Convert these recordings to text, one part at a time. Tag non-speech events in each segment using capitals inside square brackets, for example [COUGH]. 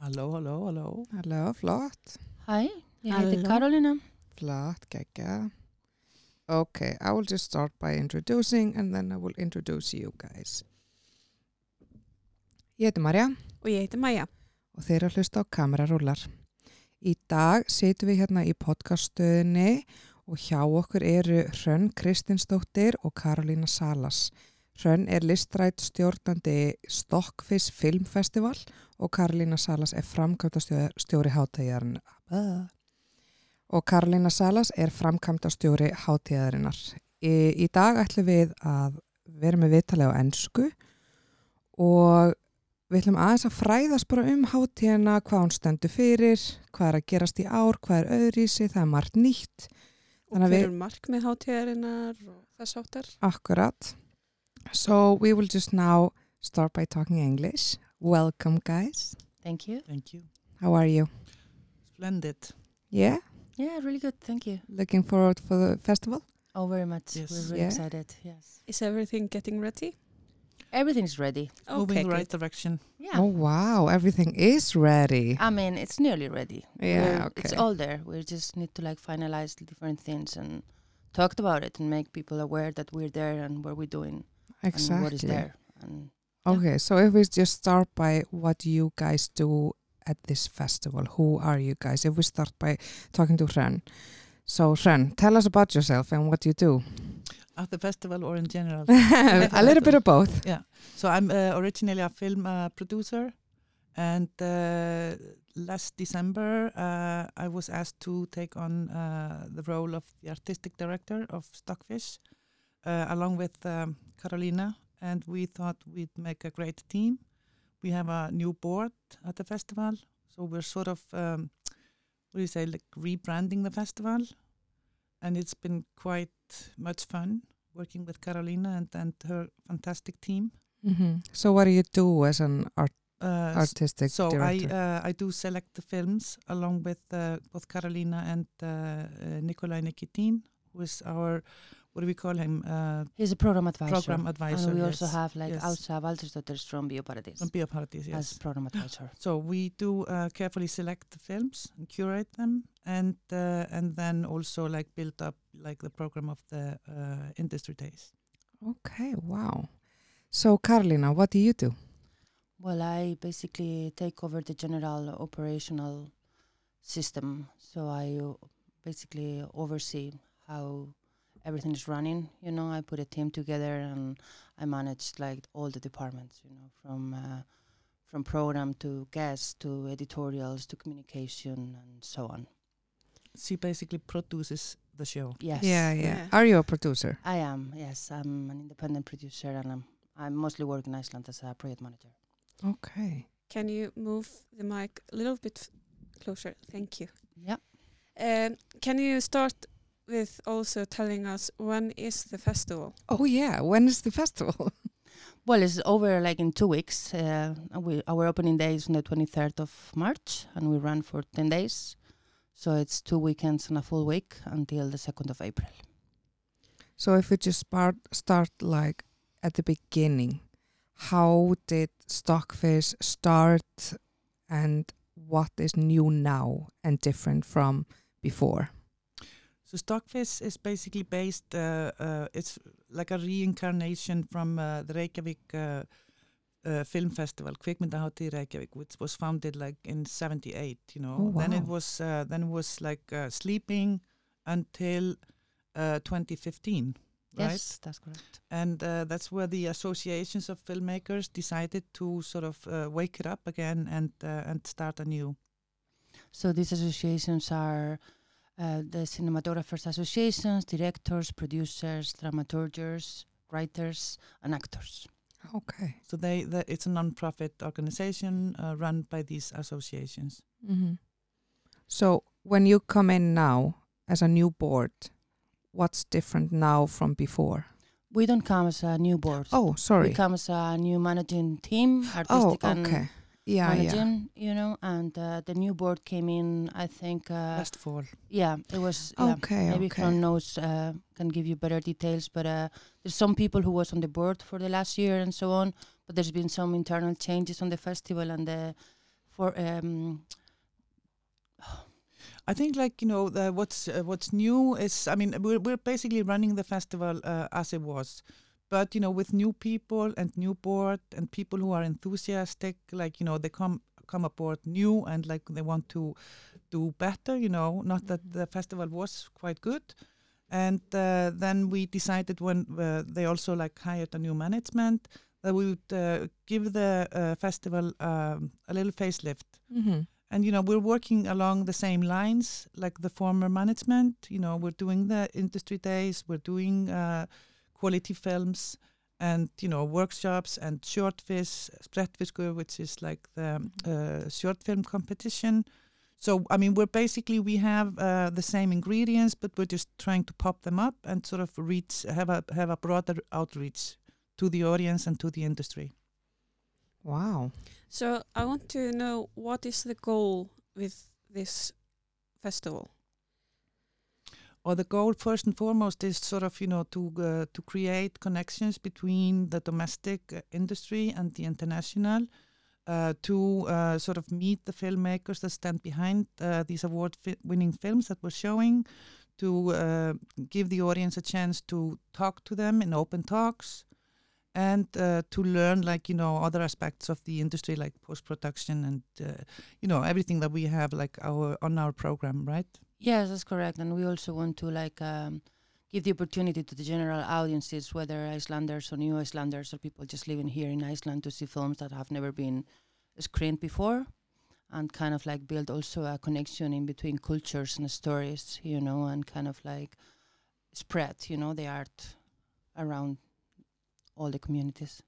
Halló, halló, halló. Halló, flott. Hæ, ég heiti. Karolina. Flott, geggja. Okay, I will just start by introducing and then I will introduce you guys. Ég heiti Marja Og ég heiti Maja. og þeir eru að hlusta á kamerarúlar. Í dag situm við hérna í podcaststöðinni og hjá okkur eru Hrönn Kristinsdóttir og Karolína Salas. Hrönn er listrætt stjórnandi Stockfish Filmfestival og Karolína Salas er framkvæmdastjóri hátægjarinn. Og Karolína Salas er framkvæmdastjóri hátægjarinnar. Í, í dag ætlum við að vera með viðtalið á ennsku og Við ætlum aðeins að fræðast bara um hátíðina, hvað hún stendur fyrir, hvað er að gerast í ár, hvað er öðrísi, það er margt nýtt. Og hver er markmið hátíðarinnar og þess áttar. Akkurat. So we will just now start by talking English. Welcome guys. Thank you. Thank you. How are you? Splendid. Yeah? Yeah, really good, thank you. Looking forward for the festival? Oh, very much. Yes. We're really Yeah. excited, yes. Is everything getting ready? Everything's ready. Okay, Moving in the good. right direction. Yeah. Oh wow, everything is ready. I mean, it's nearly ready. Yeah, We're- okay. It's all there. We just need to like finalize the different things and talk about it and make people aware that we're there and what we're doing and what is there. And Okay, so if we just start by what you guys do at this festival, who are you guys? If we start by talking to Hrönn. So Hrönn, tell us about yourself and what you do. At the festival or in general. [LAUGHS] a little bit of both. yeah. So I'm uh, originally a film uh, producer. And uh, last December, uh, I was asked to take on uh, the role of the artistic director of Stockfish, uh, along with um, Carolina. And we thought we'd make a great team. We have a new board at the festival. So we're sort of, um, what do you say, like rebranding the festival. And it's been quite much fun working with Carolina and, and her fantastic team. hmm So what do you do as an art Uh, artistic so director? I uh, I do select the films along with uh, both Carolina and uh, uh, Nikolai Nikitin, who is our what do we call him? Uh, he's a program advisor. program advisor. and we also have like yes. Elsa Baldursdóttir from Bioparadis from Bioparadis, yes. as program advisor. [GASPS] So we do uh, carefully select the films and curate them, and uh, and then also like build up like the program of the uh, industry days. okay, wow. So Carolina, what do you do? Well, I basically take over the general operational system. So I uh, basically oversee how everything is running. You know, I put a team together and I manage like all the departments. You know, from uh, from program to guests to editorials to communication and so on. She basically produces the show. Yes. Yeah, yeah, Yeah. Are you a producer? I am. Yes, I'm an independent producer and I'm I'm mostly work in Iceland as a project manager. Okay. Can you move the mic a little bit closer? Thank you. Yeah. Um, can you start with also telling us when is the festival? Oh yeah, when is the festival? [LAUGHS] Well, it's over like in two weeks. Uh, we, our opening day is on the 23rd of March, and we run for 10 days. So it's two weekends and a full week until the 2nd of April. so if we just start start like at the beginning, how did Stockfish start and what is new now and different from before? So Stockfish is basically based. Uh, uh, it's like a reincarnation from uh, the Reykjavik uh, uh, Film Festival, Reykjavik, which was founded like in '78. You know, Oh, then it was uh, then it was like uh, sleeping until uh, 2015, right? Yes, that's correct. And uh, that's where the associations of filmmakers decided to sort of uh, wake it up again and uh, and start anew. So these associations are uh, the Cinematographers Associations, directors, producers, dramaturgers, writers, and actors. Okay. So they, the, it's a non-profit organization uh, run by these associations. hmm So when you come in now as a new board, what's different now from before? We don't come as a new board. Oh, sorry. We come as a new managing team, Oh, artistic and okay. Yeah, yeah. managing, you know, and uh, the new board came in, I think, uh, Last fall. yeah, it was, yeah, Okay, maybe okay. Hrönn knows, uh, can give you better details, but uh, there's some people who was on the board for the last year and so on, but there's been some internal changes on the festival and the for um, I think like you know the, what's uh, what's new is I mean we're we're basically running the festival uh, as it was, but you know with new people and new board and people who are enthusiastic like you know they come come aboard new and like they want to do better you know not that the festival was quite good. And uh, then we decided when uh, they also like hired a new management that we would uh, give the uh, festival um, a little facelift. Mm-hmm. and you know we're working along the same lines like the former management you know we're doing the industry days we're doing uh, quality films and you know workshops and short fish Sprettfiskur, which is like the uh, short film competition so i mean we're basically we have uh, the same ingredients but we're just trying to pop them up and sort of reach have a have a broader outreach to the audience and to the industry Wow. So I want to know what is the goal with this festival? Or the goal first and foremost is sort of you know to uh, to create connections between the domestic uh, industry and the international uh, to uh, sort of meet the filmmakers that stand behind uh, these award fi- winning films that we're showing to give the audience a chance to talk to them in open talks and uh, to learn like you know other aspects of the industry like post production and uh, you know everything that we have like our on our program right Yes, that's correct. And we also want to like um, give the opportunity to the general audiences, whether Icelanders or new Icelanders or people just living here in Iceland, to see films that have never been screened before, and kind of like build also a connection in between cultures and stories, you know, and kind of like spread, you know, the art around all the communities.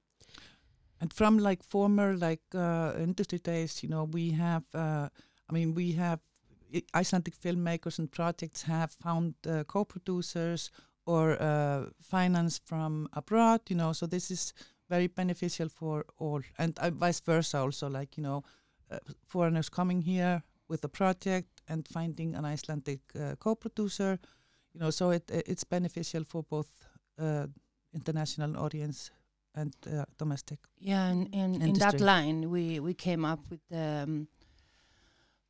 and from like former like uh, industry days you know we have uh, i mean we have icelandic filmmakers and projects have found uh, co-producers or uh, finance from abroad you know so this is very beneficial for all and uh, vice versa also like you know uh, foreigners coming here with a project and finding an icelandic uh, co-producer you know so it it's beneficial for both uh, international audience and uh, domestic Yeah, and, and in that line, we we came up with um,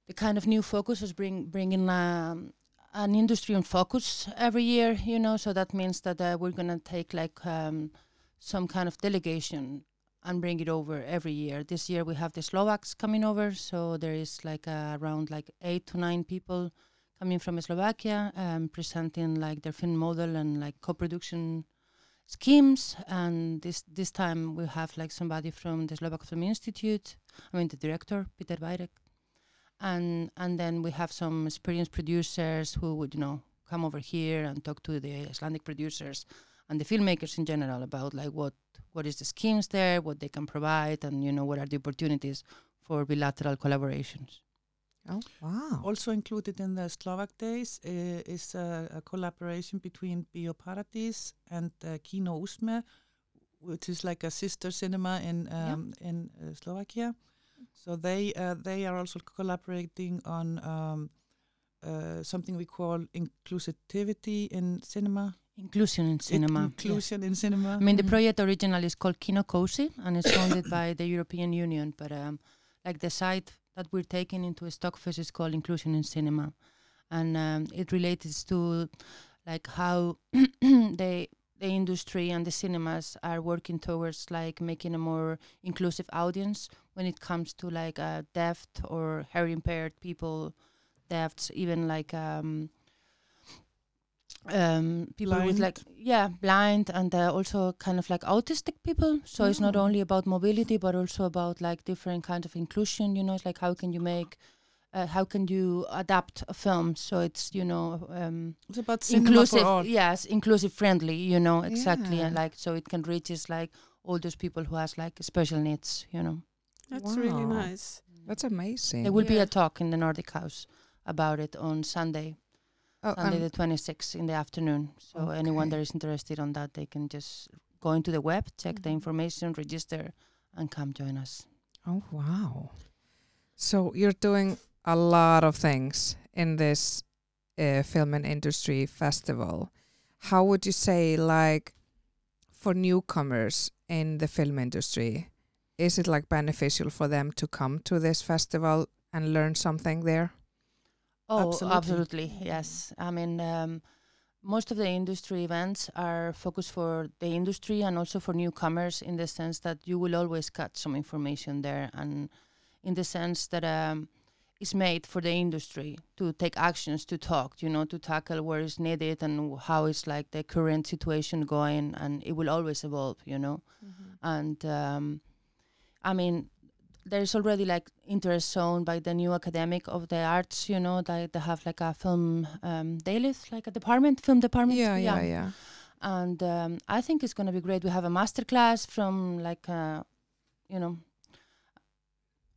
the kind of new focus is bring bringing um, an industry on focus every year. You know, so that means that uh, we're gonna take like um, some kind of delegation and bring it over every year. This year we have the Slovaks coming over, so there is like uh, around like eight to nine people coming from Slovakia, um, presenting like their film model and like co-production schemes and this this time we have like somebody from the Slovak Film Institute I mean the director Peter Bajrek and and then we have some experienced producers who would you know come over here and talk to the Icelandic producers and the filmmakers in general about like what what is the schemes there what they can provide and you know what are the opportunities for bilateral collaborations Oh, wow. Also included in the Slovak Days uh, is a, a collaboration between Bioparadis and uh, Kino Úsmev, which is like a sister cinema in um, in uh, Slovakia. So they uh, they are also collaborating on um, uh, something we call inclusivity in cinema. inclusion in cinema yeah. Inclusion in cinema. I mean, the Mhm. project originally is called Kino Cozy and it's funded by the European Union. But um, like the site that we're taking into Stockfish is called Inclusion in Cinema, and um, it relates to like how [CLEARS THROAT] the the industry and the cinemas are working towards like making a more inclusive audience when it comes to like uh, deaf or hearing impaired people, deafs, even like um, um, people with like yeah blind and uh, also kind of like autistic people so it's not Oh. only about mobility but also about like different kinds of inclusion you know it's like how can you make uh, how can you adapt a film so it's you know um, It's about inclusive for all. yes inclusive friendly you know exactly and like so it can reach is like all those people who has like special needs you know That's really nice. That's amazing. there will be a talk in the nordic house about it on sunday oh, Sunday um, the 26th in the afternoon. So anyone that is interested on that, they can just go into the web, check the Mhm. information, register, and come join us. oh, wow. So you're doing a lot of things in this uh, film and industry festival. How would you say, like, for newcomers in the film industry, is it like beneficial for them to come to this festival and learn something there? Oh, Absolutely. absolutely. Yes. I mean, um, most of the industry events are focused for the industry and also for newcomers in the sense that you will always catch some information there and in the sense that um, it's made for the industry to take actions to talk, you know, to tackle where is needed and how is like the current situation going and it will always evolve, you know. And um, I mean, there's already like interest shown by the new academic of the arts, you know, that they have like a film um, daily, like a department, film department. Yeah, yeah, yeah. And um, I think it's going to be great. We have a master class from like, uh, you know,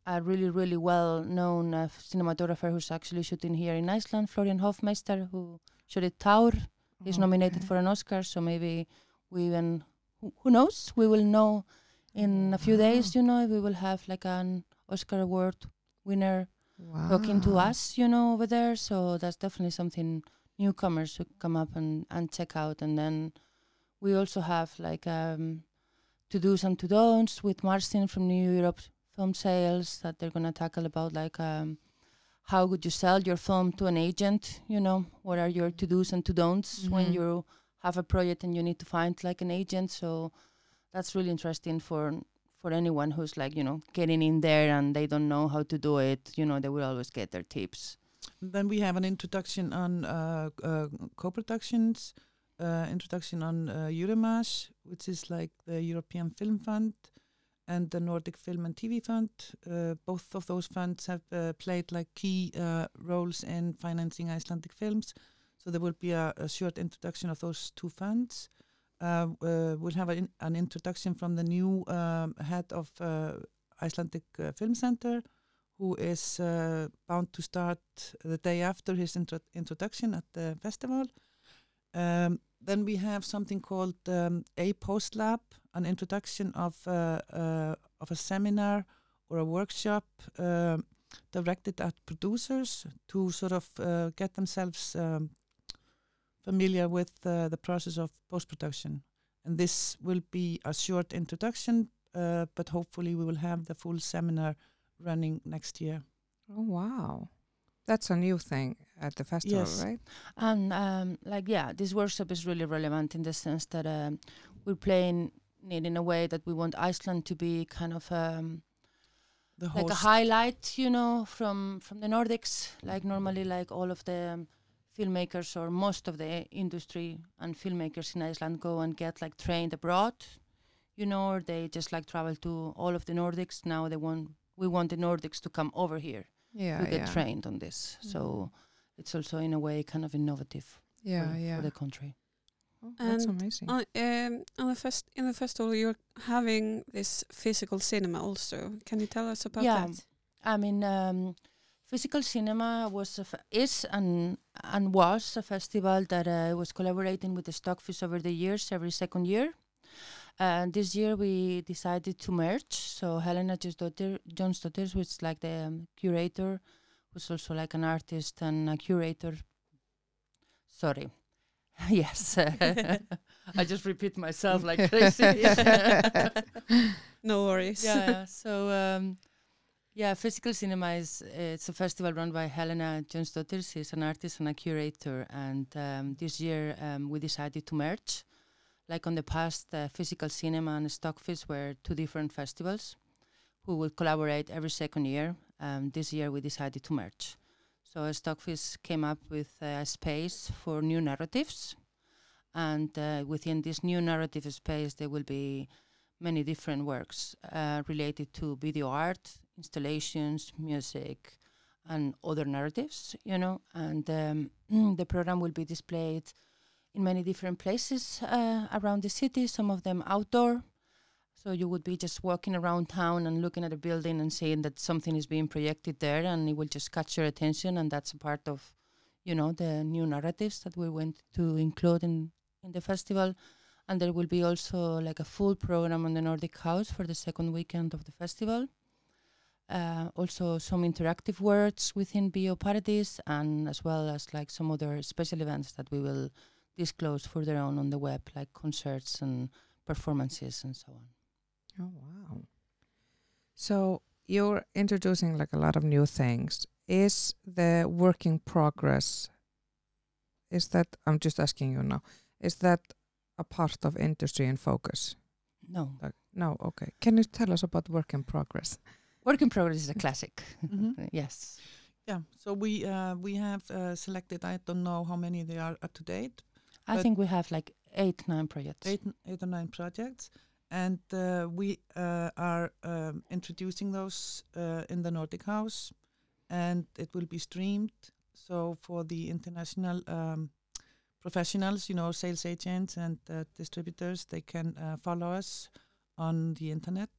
a really, really well known uh, cinematographer who's actually shooting here in Iceland, Florian Hoffmeister, who shot it Tár. He's nominated for an Oscar, so maybe we even, who, who knows, we will know in a few days, you know, we will have like an Oscar award winner Wow. talking to us, you know, over there. So that's definitely something newcomers should come up and, and check out. And then we also have like um, to do's and to don'ts with Marcin from New Europe Film Sales that they're gonna tackle about like um, how would you sell your film to an agent? You know, what are your to do's and to don'ts when Mhm. you have a project and you need to find like an agent? So that's really interesting for for anyone who's like you know getting in there and they don't know how to do it you know they will always get their tips Then we have an introduction on uh, uh, co-productions, uh, introduction on uh, Eurimages, which is like the European Film Fund, and the Nordic Film and TV Fund. Uh, both of those funds have uh, played like key uh, roles in financing Icelandic films. So there will be a, a short introduction of those two funds. Uh, uh, we'll have an, an introduction from the new um, head of uh, Icelandic Film Center, who is bound to start the day after his intro- introduction at the festival. Um, then we have something called um, a post lab, an introduction of uh, uh, of a seminar or a workshop um directed at producers to sort of uh, get themselves um, familiar with uh, the process of post production. And this will be a short introduction, uh, but hopefully we will have the full seminar running next year. Oh wow, that's a new thing at the festival, Yes. right? and um, like yeah this workshop is really relevant in the sense that um, we're playing it in a way that we want iceland to be kind of um, The like a highlight you know from from the nordics like normally like all of the um, filmmakers or most of the industry and filmmakers in iceland go and get like trained abroad you know or they just like travel to all of the nordics. Now they want we want the nordics to come over here Yeah, to get yeah, trained on this. So it's also in a way kind of innovative yeah, for, yeah. for the country Oh, that's And amazing. On, um, on the first in the festival, you're having this physical cinema also. Can you tell us about Yeah. that? I mean, um, physical cinema was a f- is and and was a festival that uh, was collaborating with the Stockfish over the years, every second year. And this year we decided to merge. So Helena Jonsdottir, Jonsdottir, who is like the um, curator, who's also like an artist and a curator. Sorry. [LAUGHS] yes. [LAUGHS] I just repeat myself like [LAUGHS] crazy. No worries. yeah. So um, yeah, physical cinema is it's a festival run by Helena Jonsdottir. She's an artist and a curator, and um, this year um, we decided to merge. Like on the past, uh, physical cinema and Stockfish were two different festivals who would collaborate every second year. Um, this year we decided to merge. So Stockfish came up with a space for new narratives, and uh, within this new narrative space there will be many different works uh, related to video art, installations, music, and other narratives, you know. And um, [CLEARS THROAT] the program will be displayed in many different places uh, around the city, some of them outdoor. So you would be just walking around town and looking at a building and seeing that something is being projected there, and it will just catch your attention, and that's a part of, you know, the new narratives that we want to include in in the festival and there will be also like a full program on the Nordic House for the second weekend of the festival. Uh, also some interactive words within Bioparadis and as well as like some other special events that we will disclose further on on the web like concerts and performances and so on. Oh wow. So you're introducing like a lot of new things. Is the work in progress? Is that I'm just asking you now? Is that a part of industry in focus? No. Like, no. Okay. Can you tell us about work in progress? Work in progress is a classic. Mhm. [LAUGHS] yes. Yeah. So we uh, we have uh, selected. I don't know how many they are up to date. I think we have like eight, nine projects. eight, eight or nine projects, and uh, we uh, are um, introducing those uh, in the Nordic House, and it will be streamed. So for the international um, professionals, you know, sales agents and uh, distributors, they can uh, follow us on the internet,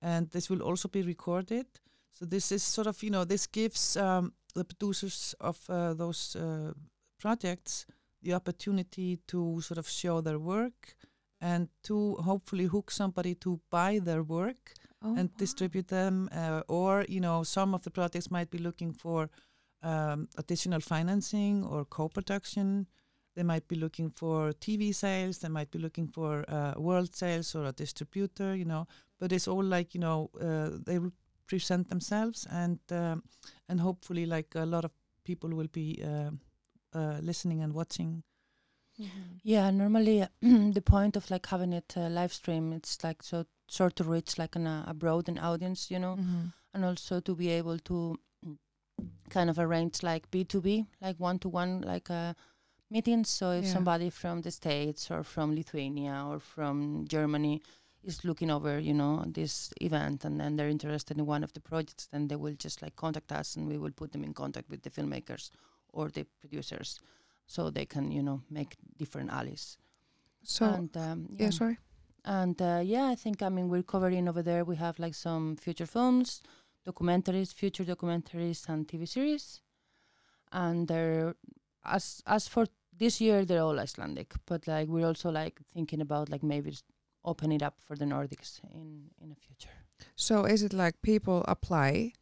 and this will also be recorded. So this is sort of, you know, this gives um, the producers of uh, those projects the opportunity to sort of show their work and to hopefully hook somebody to buy their work Oh, and distribute them uh, or you know some of the projects might be looking for um, additional financing or co-production. They might be looking for tv sales. They might be looking for uh, world sales or a distributor you know. But it's all like you know uh, they will present themselves and um, and hopefully like a lot of people will be uh, uh, listening and watching Yeah, normally [CLEARS THROAT] the point of like having it uh, live stream, it's like so sort to reach like an, uh, a broad an audience, you know, Mhm. and also to be able to kind of arrange like B two B, like one to one, like uh, meetings. So if Yeah. somebody from the states or from Lithuania or from Germany is looking over, you know, this event, and then they're interested in one of the projects, then they will just like contact us, and we will put them in contact with the filmmakers or the producers, so they can, you know, make different alleys. So and um, yeah, sorry. and uh, yeah, I think I mean we're covering over there. We have like some future films, documentaries, future documentaries, and TV series. And they're as as for this year, they're all Icelandic. But like we're also like thinking about like maybe open it up for the Nordics in in the future. So is it like people apply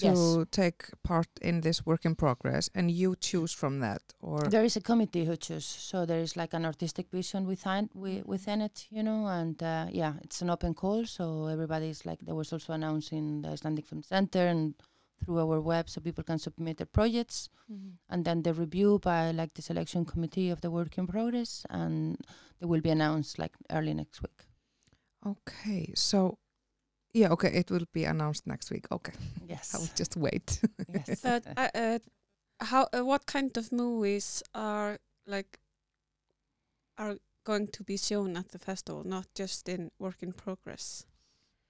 to Yes. take part in this work in progress and you choose from that or There is a committee who choose, so there is like an artistic vision within wi- within it, you know, and uh, yeah, it's an open call, so everybody's like there was also announced in the Icelandic Film Center and through our web, so people can submit their projects, and then the review by like the selection committee of the work in progress, and they will be announced like early next week. Okay. So yeah, okay, it will be announced next week. Okay. Yes, [LAUGHS] I will just wait. yes. [LAUGHS] But uh, uh, how? Uh, what kind of movies are like are going to be shown at the festival? Not just in work in progress.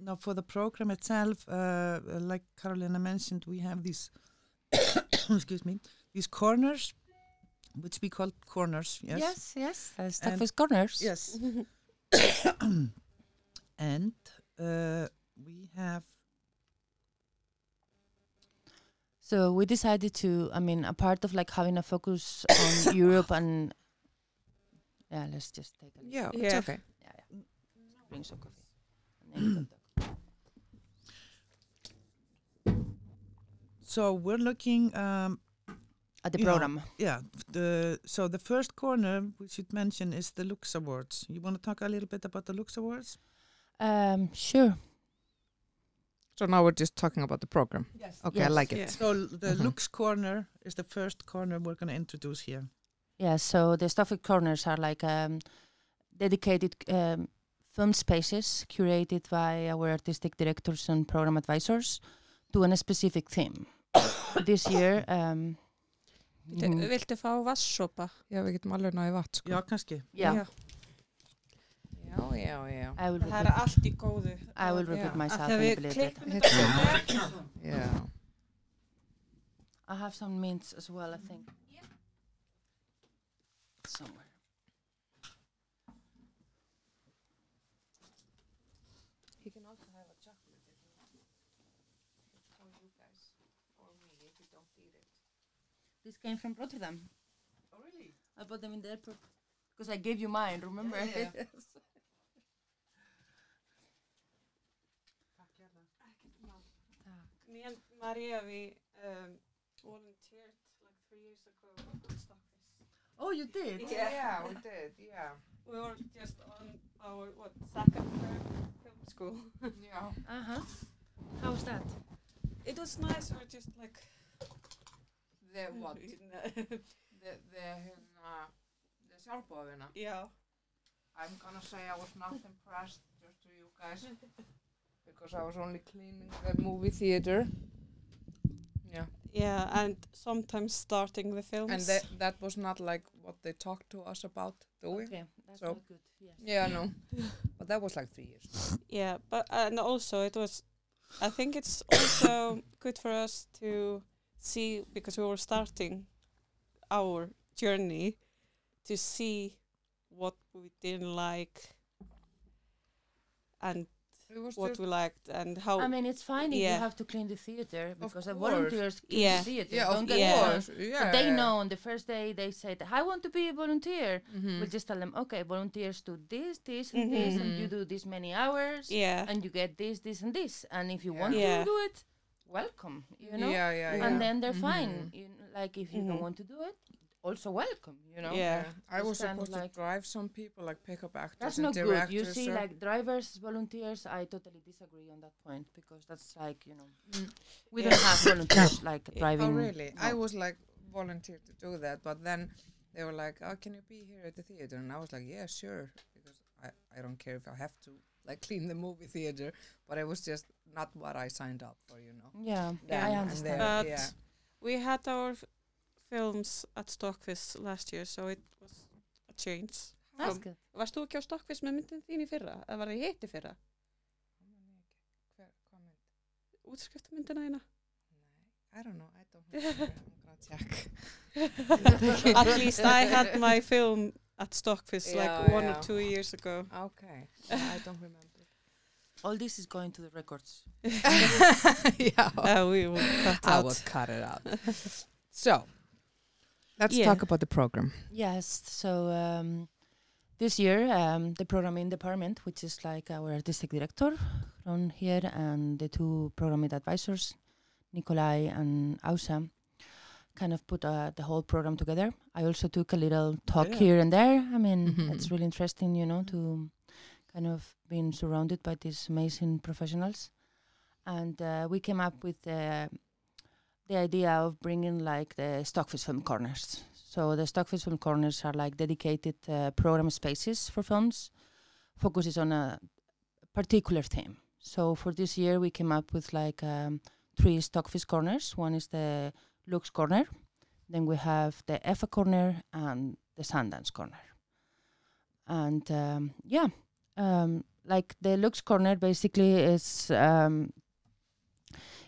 Now, for the program itself, uh, uh, like Carolina mentioned, we have these, [COUGHS] excuse me, these corners, which we call corners. Yes. yes, yes. Uh, stuff And- with corners. Yes. [COUGHS] [COUGHS] and uh, we have. So we decided to, I mean, a part of like having a focus on [COUGHS] Europe and yeah, let's just take a yeah, it's Yeah. okay. yeah, yeah. bring some coffee. And then we can talk. So we're looking. Um, At the You know, program, yeah. The so the first corner we should mention is the Lux Awards. You want to talk a little bit about the Lux Awards? um, sure. So now we're just talking about the program. Yes. Okay, I Yes. like it. Yeah. So the Mhm. Lux corner is the first corner we're going to introduce here. Yeah, so the stuff with corners are like um, dedicated um, film spaces curated by our artistic directors and program advisors to a specific theme. [COUGHS] this year, um, Viltu, mhm, viltu fá vatnssopa? Já, við getum alveg náði vatn sko. Já, kannski. yeah, já, já, já. I will Það repeat, er allt í góðu. I will repeat myself Þegar við little bit. klippum þetta Já. I have some mints as well, I think. Somewhere. He can also have a chocolate if you want. For you guys, for me if you don't eat it. This came from Rotterdam. Oh, really? I bought them in the airport because I gave you mine. Remember? Yeah, yeah. [LAUGHS] Me and Maria, we um, volunteered like three years ago on Stockfish. Oh, you did? Yeah. we did, yeah. We were just on our what second third film school. [LAUGHS] Yeah. uh huh. How was that? It was nice. Or just like The [LAUGHS] what? the, the, hérna, the sjálfbóðina. yeah. I'm gonna say I was not impressed just to you guys [LAUGHS] because I was only cleaning the movie theater. Yeah. Yeah, and sometimes starting the films. And that that was not like what they talked to us about, do we? Okay, that's So- not good. Yes. Yeah, no. [LAUGHS] but that was like three years. Yeah, but and also it was. I think it's also good for us to see because we were starting our journey to see what we didn't like and It what we liked and how I mean, it's fine if you have to clean the theater because the volunteers clean Yeah. the theater. yeah, Don't of get me Yeah. course. Yeah. But they know on the first day they said, I want to be a volunteer. Mhm. We'll just tell them, okay, volunteers do this, this, and this, and you Mhm. do this many hours, yeah and you get this, this, and this. And if you Yeah. want Yeah. to do it, welcome, you know? Yeah, yeah, yeah. And then they're fine. Mhm. You, like if you don't want to do it, also welcome, you know? Yeah. I was supposed like- to drive some people, like pick up actors That's and not good. You see, or- like drivers, volunteers, I totally disagree on that point because that's like, you know, Mm. we Yeah. don't have volunteers [COUGHS] like Oh, driving. Oh, really? I was like volunteered to do that, but then they were like, "Oh, can you be here at the theater?" And I was like, "Yeah, sure," because I, I don't care if I have to like [LAUGHS] clean the movie theater, but it was just not what I signed up for, you know. Yeah, Then I understand. But yeah. we had our f- films at Stockfish last year so it was a change That's Um, good. Varst þú ekki á Stockfish með myndin þín í fyrra? Eða var það í fyrra? Hver- hvað mynd? Útskriftamyndina þína? I don't know. I don't remember. I'm gonna check. [LAUGHS] At least I had my film at Stockfish Yeah, like one yeah. or two years ago. Okay. I don't remember. All this is going to the records. [LAUGHS] yeah. Uh, we will cut I out. will cut it out. so, let's Yeah. talk about the program. Yes. So um, this year, um, the programming department, which is like our artistic director from here, and the two programming advisors, Nikolai and Ása, kind of put uh, the whole program together. I also took a little talk Yeah. here and there. I mean, Mhm. it's really interesting, you know, to kind of being surrounded by these amazing professionals. And uh, we came up with uh, the idea of bringing like the Stockfish Film Corners. So the Stockfish Film Corners are like dedicated uh, program spaces for films, focuses on a particular theme. So for this year, we came up with like um, three Stockfish Corners. One is the Lux Corner, then we have the EFA Corner and the Sundance Corner. And um, yeah, um, like the Lux Corner basically is um,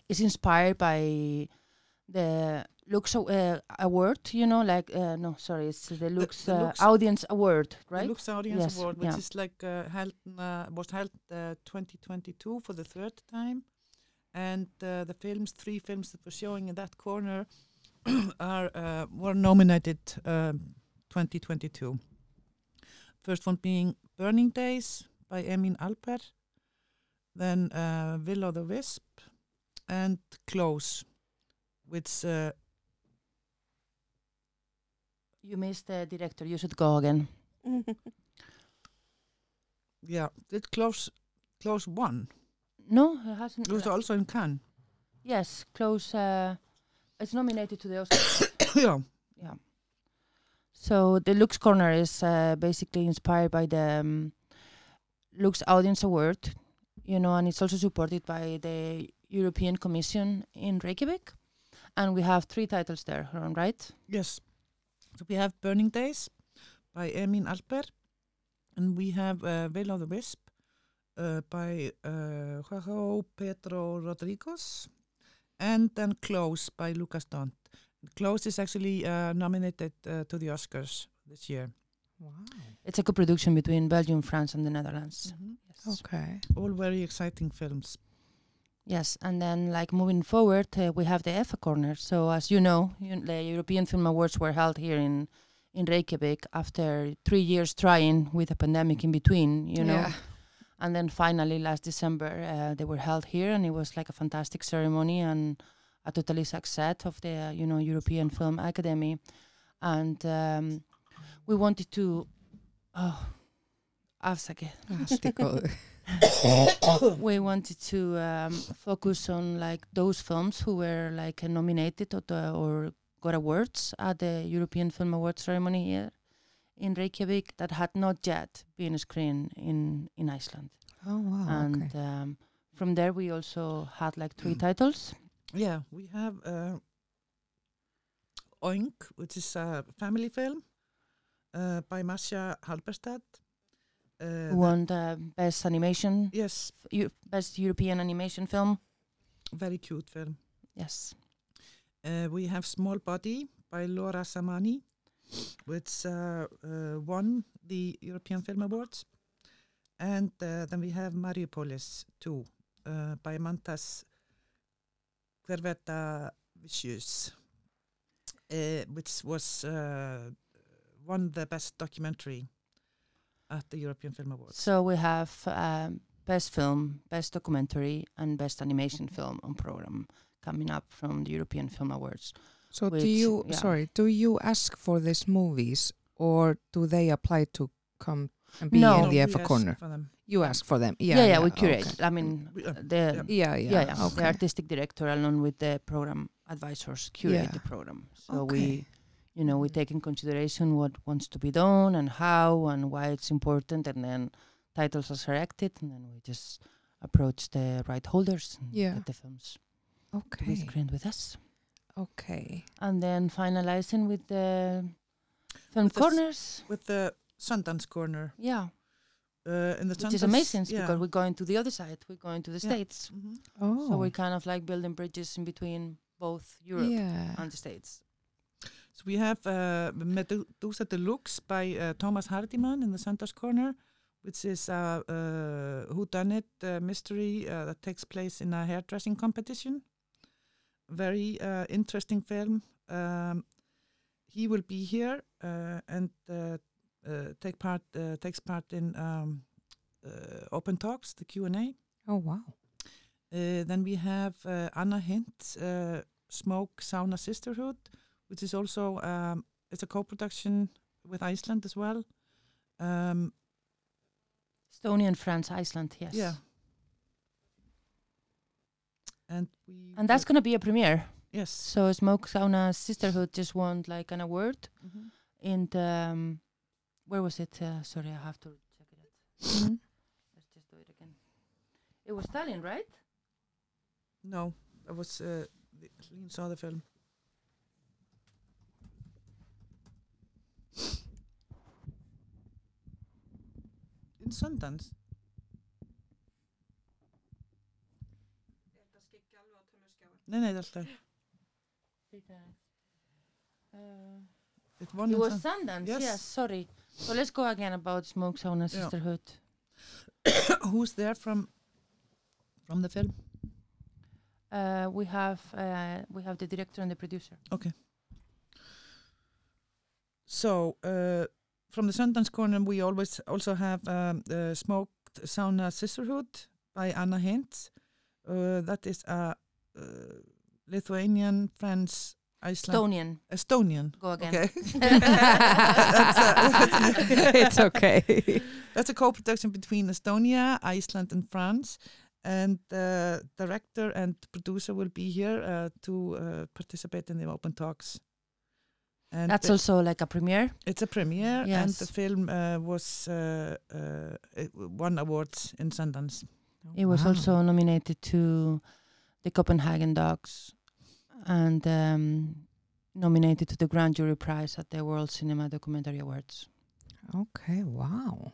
is inspired by the Lux uh, Award. You know, like uh, no, sorry, it's the Lux, the uh, Lux- Audience Award, The right? Lux Audience Yes, Award, which yeah. is like uh, held uh, was held uh, 2022 for the third time, and uh, the films, three films that were showing in that corner, [CLEARS THROAT] are uh, were nominated um 2022. First one being Burning Days by Emin Alper, then uh, Will o' the Wisp, and Close, which uh, You missed the director. You should go again. [LAUGHS] yeah, did Close Close one. No, it hasn't. It was also in Cannes. yes, close. Uh, it's nominated to the Oscar. [COUGHS] yeah. yeah. So the Lux Corner is uh, basically inspired by the um, Lux Audience Award, you know, and it's also supported by the European Commission in Reykjavik. And we have three titles there, Ron, right? Yes. So we have Burning Days by Emin Alper, and we have uh, Will o' the Wisp uh, by uh, Joao Pedro Rodrigues, and then Close by Lukas Dhont. Close is actually uh, nominated uh, to the Oscars this year. Wow. It's a co-production between Belgium, France, and the Netherlands. Yes. Okay. All very exciting films. Yes, and then like moving forward, uh, we have the EFA corner. So as you know, you, the European Film Awards were held here in in Reykjavik after three years trying with a pandemic in between. You know, Yeah. and then finally last December uh, they were held here, and it was like a fantastic ceremony and a totally success of the uh, you know European Film Academy, and um, we wanted to. Oh, afsakið. Allt í góðu. [COUGHS] we wanted to um, focus on like those films who were like nominated or, the, or got awards at the European Film Awards ceremony here in Reykjavik that had not yet been screened in in Iceland. Oh wow. and okay. um, from there we also had like three Mm. titles. Yeah, we have uh, Oink, which is a family film uh, by Mascha Halberstad. Uh, who won the best animation, yes, Eu- best European animation film. very cute film. Yes. Uh, we have Small Body by Laura Samani, which uh, uh, won the European Film Awards. And uh, then we have Mariupolis 2, uh, by Mantas Kverveta Vicious, uh, which was uh, won the best documentary at the European Film Awards. So we have um, best film, best documentary, and best animation film on program coming up from the European Film Awards. so do you yeah. sorry, do you ask for these movies or do they apply to come and be No. in the we EFA corner? for them. You ask for them. Yeah. Yeah, yeah, we curate. okay. I mean, uh, the yeah. Yeah, yeah. yeah, yeah, the artistic director along with the program advisors curate Yeah. the program. So Okay. we, you know, we take in consideration what wants to be done and how and why it's important, and then titles are selected, and then we just approach the right holders and Yeah. get the films to be Okay. screened with us, Okay. and then finalizing with the film With the corners. With the Sundance Corner. Yeah, Uh, in the which is amazing yeah. because we're going to the other side. We're going to the Yeah. states, Mhm. Oh. so we're kind of like building bridges in between both Europe Yeah. and the states. So we have uh, Medusa Deluxe by uh, Thomas Hardiman in the Sundance Corner, which is a uh, whodunit uh, mystery uh, that takes place in a hairdressing competition. Very uh, interesting film. Um, he will be here uh, and uh, uh, take part uh, takes part in um, uh, open talks, the Q and A. Oh wow. Uh, then we have uh, Anna Hint, uh, Smoke Sauna Sisterhood, which is also um, it's a co-production with Iceland as well. Um, Estonia and France, Iceland, yes. Yeah. And we And that's going to be a premiere. yes. So Smoke Sauna Sisterhood just won like an award Mhm. in the, um, where was it? Uh, sorry, I have to check it out. Mhm. Let's just do it again. It was Stalin, right? No, that was uh, the, Lynn saw the film. In Sundance. Nei, nei, er alltaf. Uh, It won it in Sundance, Yes. yes. sorry. So let's go again about Smoke Sauna Yeah. Sisterhood. [COUGHS] Who's there from from the film? Uh, we have uh, we have the director and the producer. So uh, from the Sundance Corner, we always also have um, the Smoked Sauna Sisterhood by Anna Hint. Uh, that is a uh, Lithuanian, French, Iceland, Estonian. Estonian. Go again. Okay, [LAUGHS] [LAUGHS] [LAUGHS] it's okay. that's a co-production between Estonia, Iceland, and France. And the director and producer will be here uh, to uh, participate in the open talks. And That's also like a premiere. It's a premiere, and the film uh, was uh, uh, won awards in Sundance. It was Wow. also nominated to the Copenhagen Dox and um, nominated to the Grand Jury Prize at the World Cinema Documentary Awards. Okay, wow.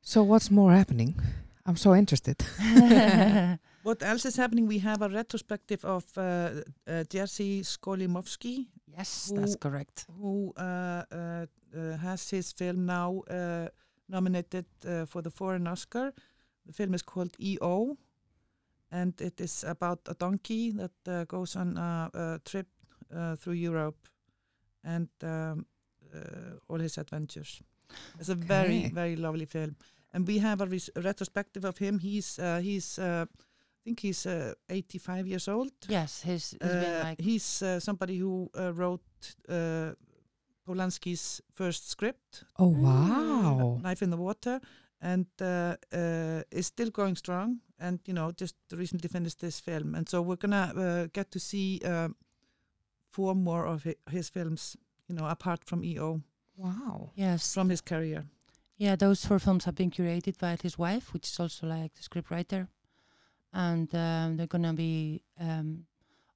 So what's more happening? I'm so interested. [LAUGHS] What else is happening? We have a retrospective of uh, uh, Jerzy Skolimowski, yes, Who- that's correct. who uh, uh, uh, has his film now uh, nominated uh, for the Foreign Oscar. The film is called EO, and it is about a donkey that uh, goes on a, a trip uh, through Europe and um, uh, all his adventures. It's a very, Okay. very lovely film, and we have a, a retrospective of him. He's uh, he's uh, think he's uh, 85 years old. Yes, he's, he's been Uh, like he's uh, somebody who uh, wrote uh, Polanski's first script, Oh wow. Knife in the Water, and uh, uh, is still going strong. And you know, just recently finished this film, and so we're gonna uh, get to see uh, four more of hi- his films. You know, apart from EO, Wow. Yes. from his career. Yeah, those four films have been curated by his wife, which is also like the scriptwriter, and um, they're gonna be um,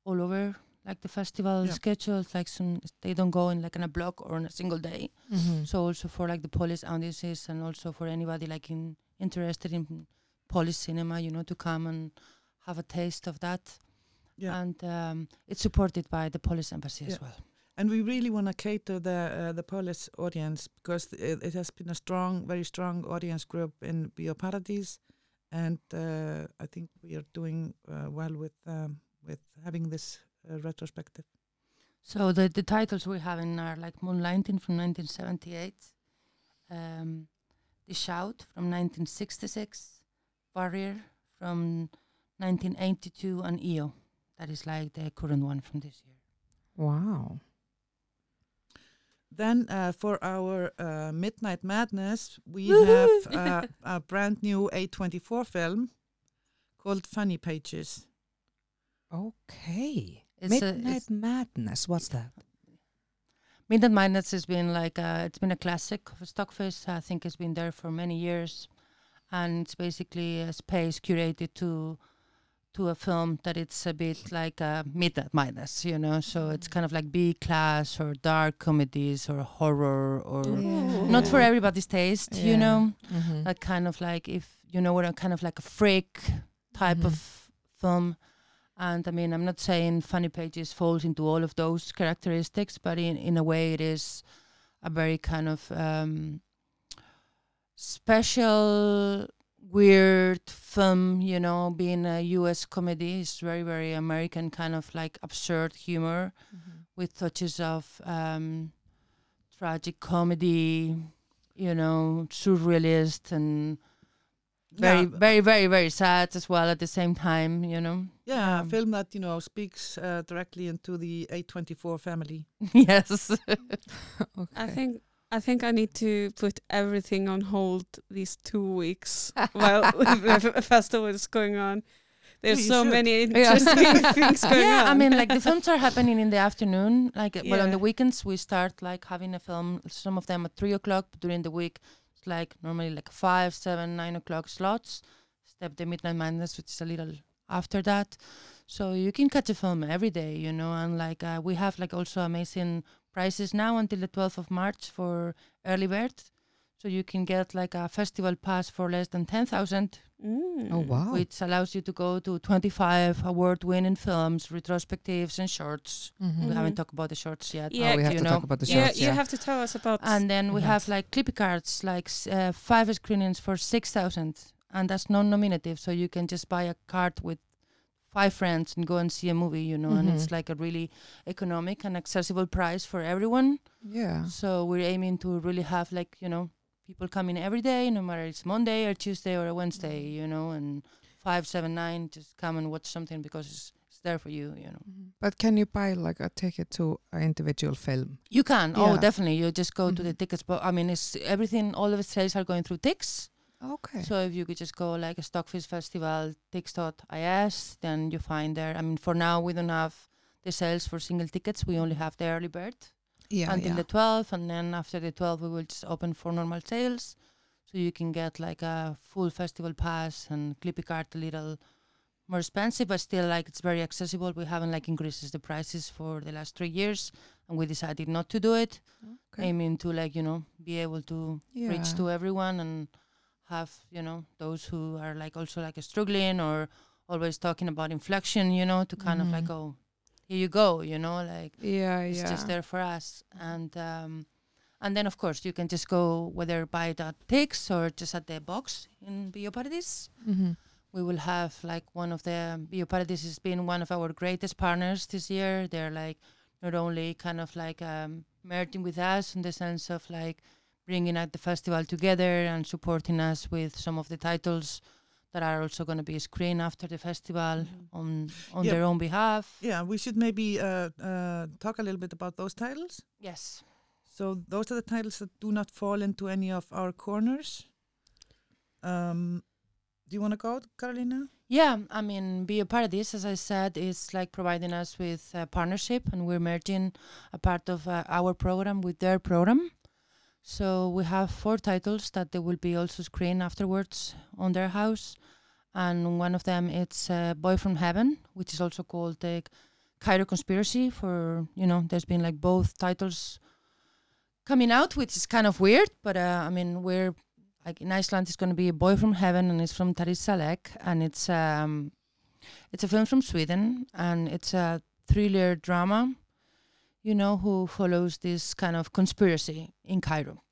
all over like the festival Yeah. schedules. Like some, they don't go in like in a block or in a single day. Mm-hmm. So also for like the Polish audiences and also for anybody like in interested in Polish cinema, you know, to come and have a taste of that. Yeah. And um, it's supported by the Polish embassy Yeah. as well. and we really want to cater the uh, the Polish audience because it, it has been a strong, very strong audience group in Bioparadis, and uh, I think we are doing uh, well with um, with having this uh, retrospective. So the the titles we have in are like Moonlighting from 1978, um, The Shout from 1966, Warrior from 1982, and EO. That is like the current one from this year. Wow. Then uh, for our uh, Midnight Madness, we Woohoo! have uh, [LAUGHS] a brand new A24 film called Funny Pages. Okay. It's a- Midnight it's- Madness. What's that? Midnight Madness has been like a, it's been a classic of Stockfish. I think it's been there for many years, and it's basically a space curated to to a film that it's a bit like a Midnight Madness, you know. So it's kind of like B class or dark comedies or horror or Yeah. not for everybody's taste, you know. Mm-hmm. Like kind of like if you know what a kind of like a freak type Mhm. of film. And I mean, I'm not saying Funny Pages falls into all of those characteristics, but in, in a way, it is a very kind of um, special, weird film. You know, being a U.S. comedy It's very, very American kind of like absurd humor with touches of um, tragic comedy. You know, surrealist and very, Yeah, very, very, very sad as well at the same time. You know. Yeah, a Um, film that you know speaks uh, directly into the A24 family. [LAUGHS] yes. okay. I think I think I need to put everything on hold these two weeks [LAUGHS] while the festival is going on. There's you so should. many Yeah. interesting [LAUGHS] things going yeah, on. I mean, like the [LAUGHS] films are happening in the afternoon. Like, uh, well, on the weekends we start like having a film. Some of them at three o'clock. During the week, it's like normally like five, seven, nine o'clock slots. Step the Midnight Madness, which is a little after that. So you can catch a film every day, you know. And like uh, we have like also amazing prices now until the 12th of March for early bird. So you can get like a festival pass for less than ten thousand Mm. oh wow. which allows you to go to 25 award-winning films, retrospectives, and shorts. Mhm. We haven't talked about the shorts yet. Yeah, oh, we have you to know. talk about the Yeah, shorts. you have to tell us about. And then we have like clippy cards, like uh, five screenings for 6,000, and that's non-nominative. So you can just buy a card with five friends and go and see a movie, you know. And it's Mhm. like a really economic and accessible price for everyone. yeah. So we're aiming to really have like you know people coming every day, no matter it's Monday or Tuesday or a Wednesday, you know, and five, seven, nine, just come and watch something because it's, it's there for you, you know. But can you buy like a ticket to an individual film? You can, oh, definitely. You just go to the Mhm. tickets, but I mean, it's everything. All of the sales are going through Tix. Okay. So if you could just go like a Stockfish Festival, Tix.is, then you find there. I mean, for now we don't have the sales for single tickets. We only have the early bird. yeah, until yeah. the 12th and then after the 12th we will just open for normal sales so you can get like a full festival pass and clippy card a little more expensive but still like it's very accessible we haven't like increases the prices for the last three years and we decided not to do it Okay. aiming to like you know be able to yeah. reach to everyone and have you know those who are like also like struggling or always talking about inflection you know to kind of like oh here you go you know like yeah, it's yeah. just there for us and um and then of course you can just go whether by the Tix or just at the box in Bioparadis. hmm We will have like one of the Bioparadis has been one of our greatest partners this year. They're like not only kind of like um, merging with us in the sense of like bringing at the festival together and supporting us with some of the titles that are also going to be screened after the festival Mhm. on on Yeah. their own behalf. Yeah, we should maybe uh, uh, talk a little bit about those titles. Yes. So those are the titles that do not fall into any of our corners. Um, do you want to go, Carolina? Yeah, I mean, Bioparadis, as I said, is like providing us with a partnership, and we're merging a part of uh, our program with their program. So we have four titles that they will be also screened afterwards on their house, and one of them it's uh, Boy from Heaven, which is also called the Cairo Conspiracy. For you know, there's been like both titles coming out, which is kind of weird, but uh, I mean, we're like in Iceland, it's going to be a boy from heaven, and it's from Tarik Saleh, and it's um, it's a film from Sweden, and it's a thriller drama, you know, who follows this kind of conspiracy in Cairo.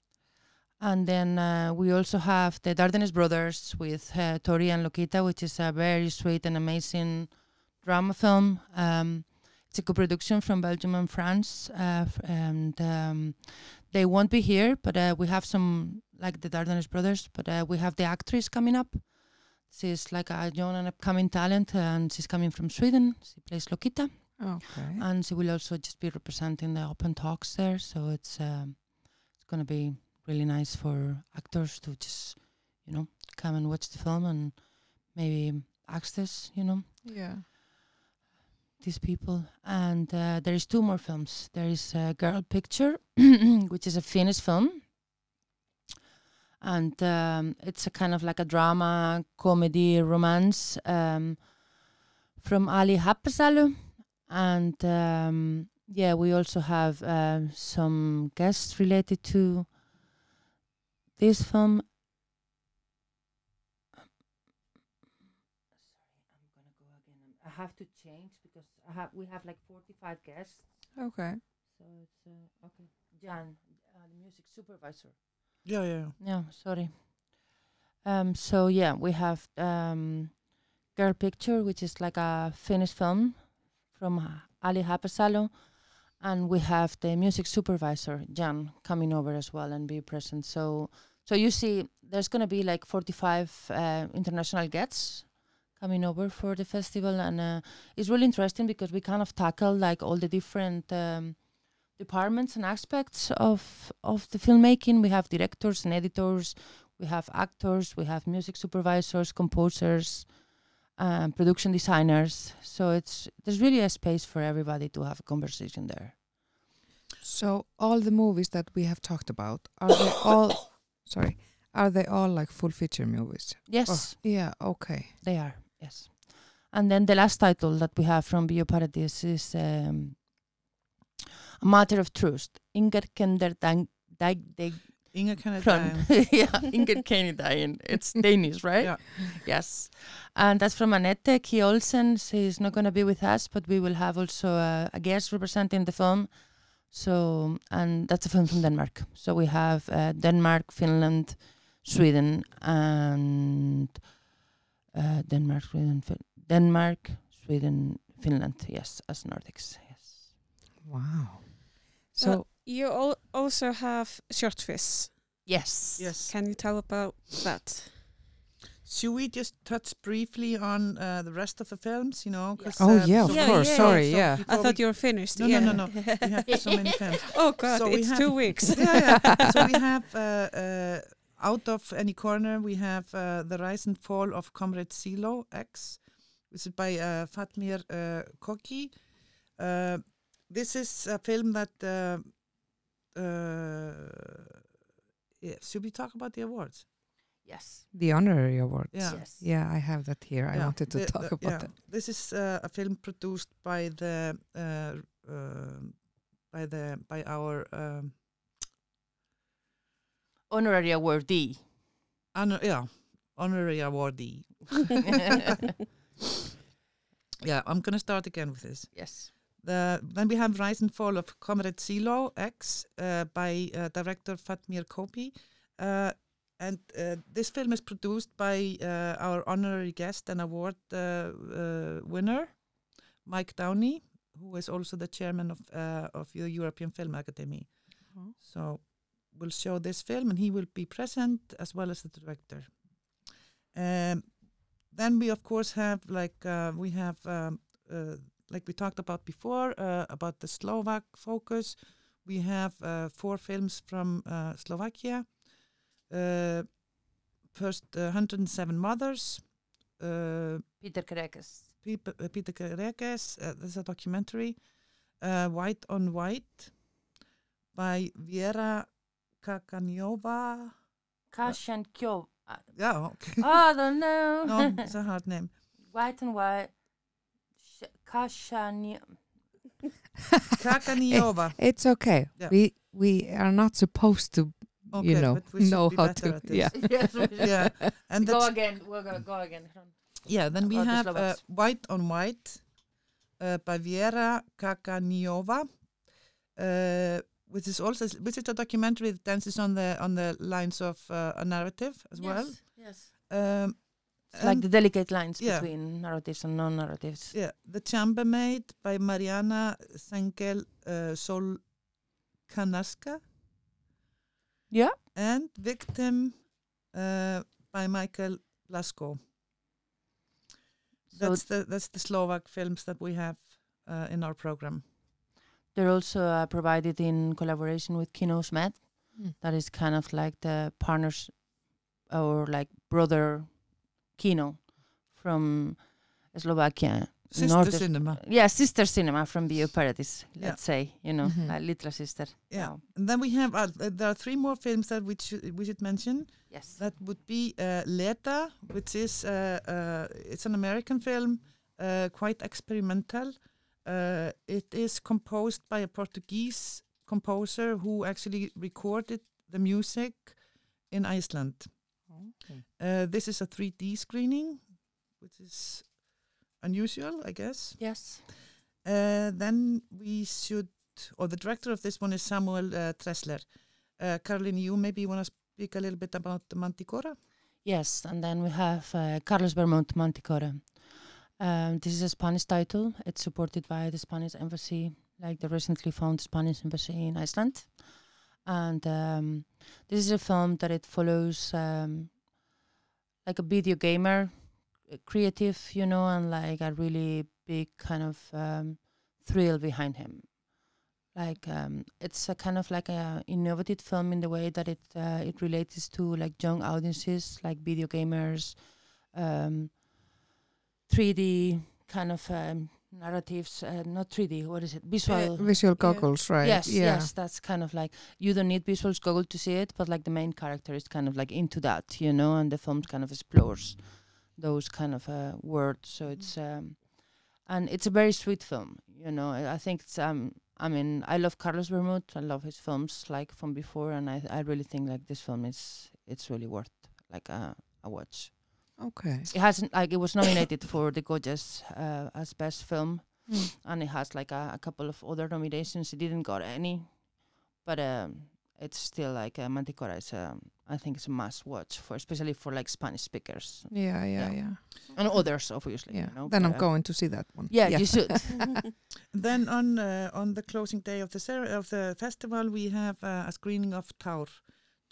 And then uh, we also have the Dardenne brothers with uh, Tori and Lokita, which is a very sweet and amazing drama film. Um, it's a co-production from Belgium and France, uh, and um, they won't be here, but uh, we have some like the Dardenne brothers, but uh, we have the actress coming up. She's like a young and upcoming talent, and she's coming from Sweden. She plays Lokita, Okay. and she will also just be representing the open talks there. So it's um, it's going to be really nice for actors to just you know come and watch the film and maybe access you know yeah. these people. And uh, there is two more films. There is a Girl Picture, [CLEARS THROAT] which is a Finnish film, and um, it's a kind of like a drama, comedy, romance um, from Alli Haapasalo. And um, yeah, we also have uh, some guests related to this film. Sorry, I have to change because I have we have like 45 guests. Okay. So it's uh, okay. Jan, uh, the music supervisor. Yeah, yeah. Yeah, sorry. Um, so yeah, we have um, Girl Picture, which is like a Finnish film from uh, Alli Haapasalo, and we have the music supervisor Jan coming over as well and be present. So, so you see, there's gonna be like 45 uh, international guests coming over for the festival, and uh, it's really interesting because we kind of tackle like all the different. Um, departments and aspects of of the filmmaking. We have directors and editors, we have actors, we have music supervisors, composers, um, production designers. So it's there's really a space for everybody to have a conversation there. So all the movies that we have talked about are they [COUGHS] all? Sorry, are they all like full feature movies? Yes, Oh, yeah. Okay. they are. Yes, and then the last title that we have from Bioparadis is um, a matter of truth. Inger Kender Dag Dag Dag Inga can Hrönn. yeah, [LAUGHS] Inger Kennedyne. It's [LAUGHS] Danish, right? Yeah. Yes. And that's from Annette K. Olesen. She's not going to be with us, but we will have also a, a guest representing the film. So, and that's a film from Denmark. So we have uh, Denmark, Finland, Sweden, and uh, Denmark, Sweden, fin- Denmark, Sweden, Finland. Yes, as Nordics. Yes. Wow. So So you al- also have Shortfish. Yes. Yes. Can you tell about that? Should we just touch briefly on uh, the rest of the films? You know, 'cause, Oh, uh, yeah, of so- Yeah, course. yeah, Sorry. so yeah. I thought you were finished. No, yeah. no, no, no. We have so many [LAUGHS] films. oh God, So it's have- two weeks. [LAUGHS] yeah, yeah. So we [LAUGHS] have uh, uh, out of any corner, we have uh, the rise and fall of Comrade Silo X, which is by uh, Fatmir uh, Koçi. Uh, this is a film that. Uh, yeah, should we talk about the awards? Yes. the honorary awards. Yeah. Yes. Yeah, I have that here. I wanted to the- talk the- about yeah. that. This is uh, a film produced by the uh, uh, by the by our um, Honorary awardee. honor, yeah honorary awardee. [LAUGHS] [LAUGHS] Yeah, I'm gonna start again with this. yes. The, then we have Rise and Fall of Comrade Silo X uh, by uh, director Fatmir Koçi. Uh, and uh, this film is produced by uh, our honorary guest and award uh, uh, winner, Mike Downey, who is also the chairman of uh, of the European Film Academy. So we'll show this film, and he will be present as well as the director. Um, then we of course have like uh, we have um, uh, like we talked about before uh, about the Slovak focus. We have uh, four films from uh, Slovakia, uh, first uh, 107 Mothers. Uh, Peter Kerekes. Peter, uh, Peter Kerekes. Uh, there's a documentary. Uh, White on White by Viera Kakaniova. Kashan Kyo. Uh, Yeah, okay. I don't know. [LAUGHS] no, it's a [LAUGHS] hard name. White on white. Sh- [LAUGHS] Kashan. Kakaniova. It's okay. Yeah. We we are not supposed to, Okay, you know, but we know be how to. at this. Yeah. [LAUGHS] yes. Yeah, and Go again. We're gonna go again. Yeah, then we Or the have uh, White on White uh, by Viera Kakaniova, uh, which is also which is a documentary that dances on the on the lines of uh, a narrative as well. Yes. Um, It's like the delicate lines yeah. between narratives and non-narratives. yeah, The Chambermaid by Mariana Sengel uh, Sol Kanaska Yeah. and Victim uh, by Michael Blasko. So That's the that's the Slovak films that we have uh, in our program. they're also uh, provided in collaboration with Kino Úsmev. Mm. That is kind of like the partners or like brother Kino from Slovakia. Sister Northern- cinema. Yeah, sister cinema from Bioparadis, Yeah. let's say, you know, Mhm. like little sister. Yeah. Wow. And then we have uh, there are three more films that we should we should mention. Yes. That would be uh, Leda, which is uh, uh, it's an American film, uh, quite experimental. Uh, it is composed by a Portuguese composer who actually recorded the music in Iceland. Uh, this is a 3D screening, which is unusual, I guess. yes. Uh, then we should, or the director of this one is Samuel uh, Tressler. Uh, Caroline, you maybe want to speak a little bit about the Manticora? Yes, and then we have uh, Carlos Vermut Manticore. Um, this is a Spanish title. It's supported by the Spanish embassy, like the recently found Spanish embassy in Iceland. And um, this is a film that it follows um, like a video gamer, uh, creative, you know, and like a really big kind of um, thrill behind him. Like um, it's a kind of like a innovative film in the way that it uh, it relates to like young audiences, like video gamers, um, 3D kind of um, narratives. Uh, not 3D. What is it? Visual. Visual goggles, right? Yes, yeah. yes, that's kind of like you don't need visual goggles to see it, but like the main character is kind of like into that, you know, and the film kind of explores those kind of uh, words. So it's um, and it's a very sweet film, you know. I, I think it's um, I mean, I love Carlos Vermut. I love his films like from before, and I I really think like this film is it's really worth like a a watch. Okay. It hasn't like it was nominated for the Goyas uh, as best film Mm. and it has like a, a couple of other nominations. It didn't got any, but um, it's still like uh, Manticora is um, I think it's a must watch for especially for like Spanish speakers Yeah, yeah, Yeah. yeah. and others obviously. Yeah. You know, then I'm uh, going to see that one. Yeah, you should. [LAUGHS] [LAUGHS] Then on uh, on the closing day of the cer- of the festival, we have uh, a screening of Tár.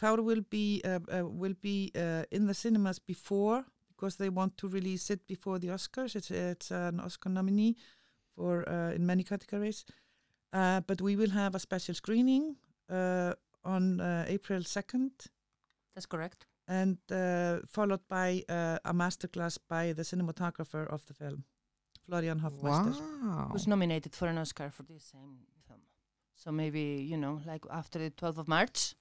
Tár will be uh, uh, will be uh, in the cinemas before because they want to release it before the Oscars. It's it's an Oscar nominee for uh, in many categories. Uh, but we will have a special screening uh, on uh, April second, That's correct. and uh, followed by uh, a masterclass by the cinematographer of the film, Florian Hoffmeister. Wow. Who's nominated for an Oscar for this same film? So maybe you know, like after the 12th of March,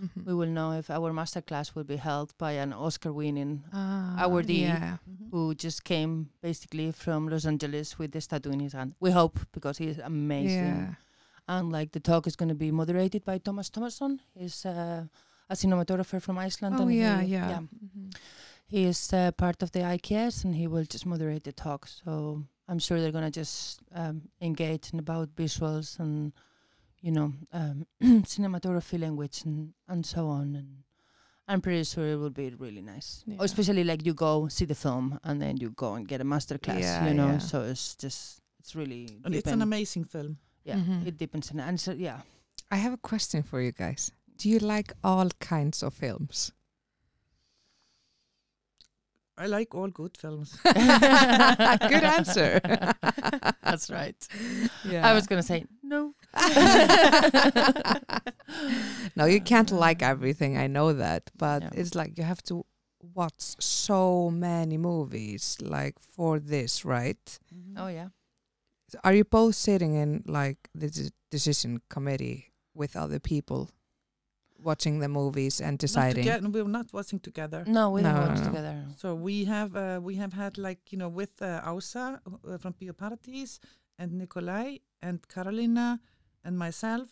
Mhm. we will know if our masterclass will be held by an Oscar-winning Ah, awardee. Yeah. Mhm. who just came basically from Los Angeles with the statue in his hand. We hope because he is amazing. Yeah. And like the talk is going to be moderated by Thomas Thomasson. He's uh, a cinematographer from Iceland. Oh and yeah, he, yeah. Mhm. He is uh, part of the IKS and he will just moderate the talk. So I'm sure they're going to just um, engage in about visuals and you know um, [CLEARS THROAT] cinematography language and and so on and. I'm pretty sure it will be really nice. Yeah. Or especially like you go see the film and then you go and get a master class, Yeah, you know. yeah. So it's just it's really And it's an amazing film. yeah, Mhm. it depends on and so yeah. I have a question for you guys. Do you like all kinds of films? I like all good films. [LAUGHS] [LAUGHS] Good answer. That's right. Yeah. I was gonna say no. [LAUGHS] no, you can't like everything. I know that, but Yeah. it's like you have to watch so many movies like for this, right? Mhm. Oh yeah. Are you both sitting in like the de- decision committee with other people, watching the movies and Not deciding? together, we're not watching together. No, we No, don't no, work no. together. So we have uh, we have had like you know with uh, Ása uh, from Bioparadis and Nikolai and Carolina and myself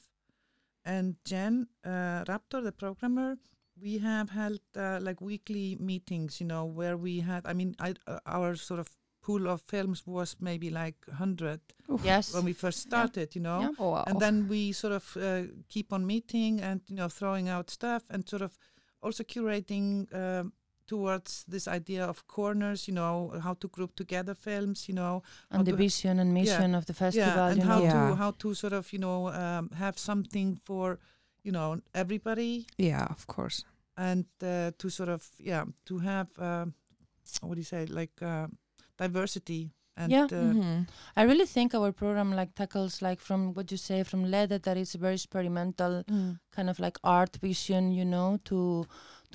and Jen uh, Raptor, the programmer. We have held uh, like weekly meetings, you know, where we had. I mean, I, uh, our sort of pool of films was maybe like hundred Yes. when we first started, you know. Yeah. Oh, wow. and then we sort of uh, keep on meeting and you know throwing out stuff and sort of also curating um, towards this idea of corners you know how to group together films you know and the vision and mission of the festival. yeah and you how know. Yeah. to how to sort of you know um, have something for you know everybody yeah, of course. and uh, to sort of yeah to have um what do you say like uh, diversity and Yeah. uh, Mhm. I really think our program like tackles like from what you say from Leda that is a very experimental kind of like art vision, you know, to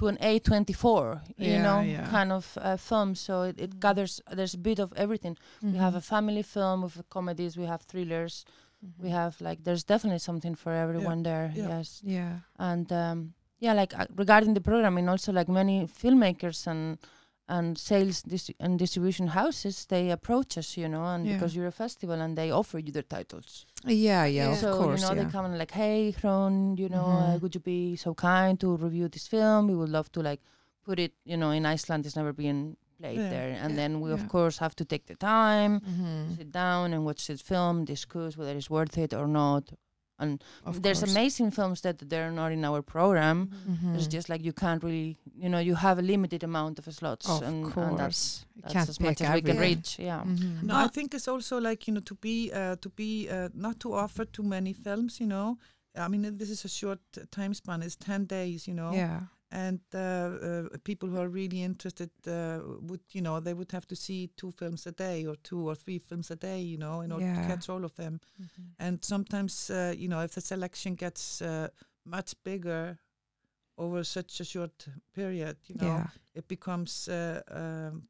to an A24, you Yeah, know, yeah. kind of uh, film. So it, it gathers there's a bit of everything. We have a Mhm. family film with comedies, we have thrillers, we Mhm. have like there's definitely something for everyone there. Yeah. Yes, Yeah. and um, yeah, like uh, regarding the programming, also like many filmmakers and and sales dis- and distribution houses, they approach us, you know, and Yeah. because you're a festival and they offer you their titles. Yeah, yeah, of so course. you know yeah. they come and like, hey, Hrönn, you know, uh, Mhm. would you be so kind to review this film? We would love to like put it, you know, in Iceland. It's never been played Yeah, there, and yeah, then we yeah. of course have to take the time, Mhm. sit down and watch this film, discuss whether it's worth it or not. And Of there's course. amazing films that they're not in our program. Mhm. It's just like you can't really, you know, you have a limited amount of slots, Of and, and that's that's can't as much as we can reach. Yeah. Mhm. No. I think it's also like you know to be uh, to be uh, not to offer too many films. You know, I mean this is a short uh, time span. It's ten days. You know, Yeah. And uh, uh, people who are really interested uh, would you know they would have to see two films a day or two or three films a day. You know, in order Yeah. to catch all of them. Mhm. And sometimes uh, you know if the selection gets uh, much bigger over such a short period, you know, Yeah. it becomes. Uh, um,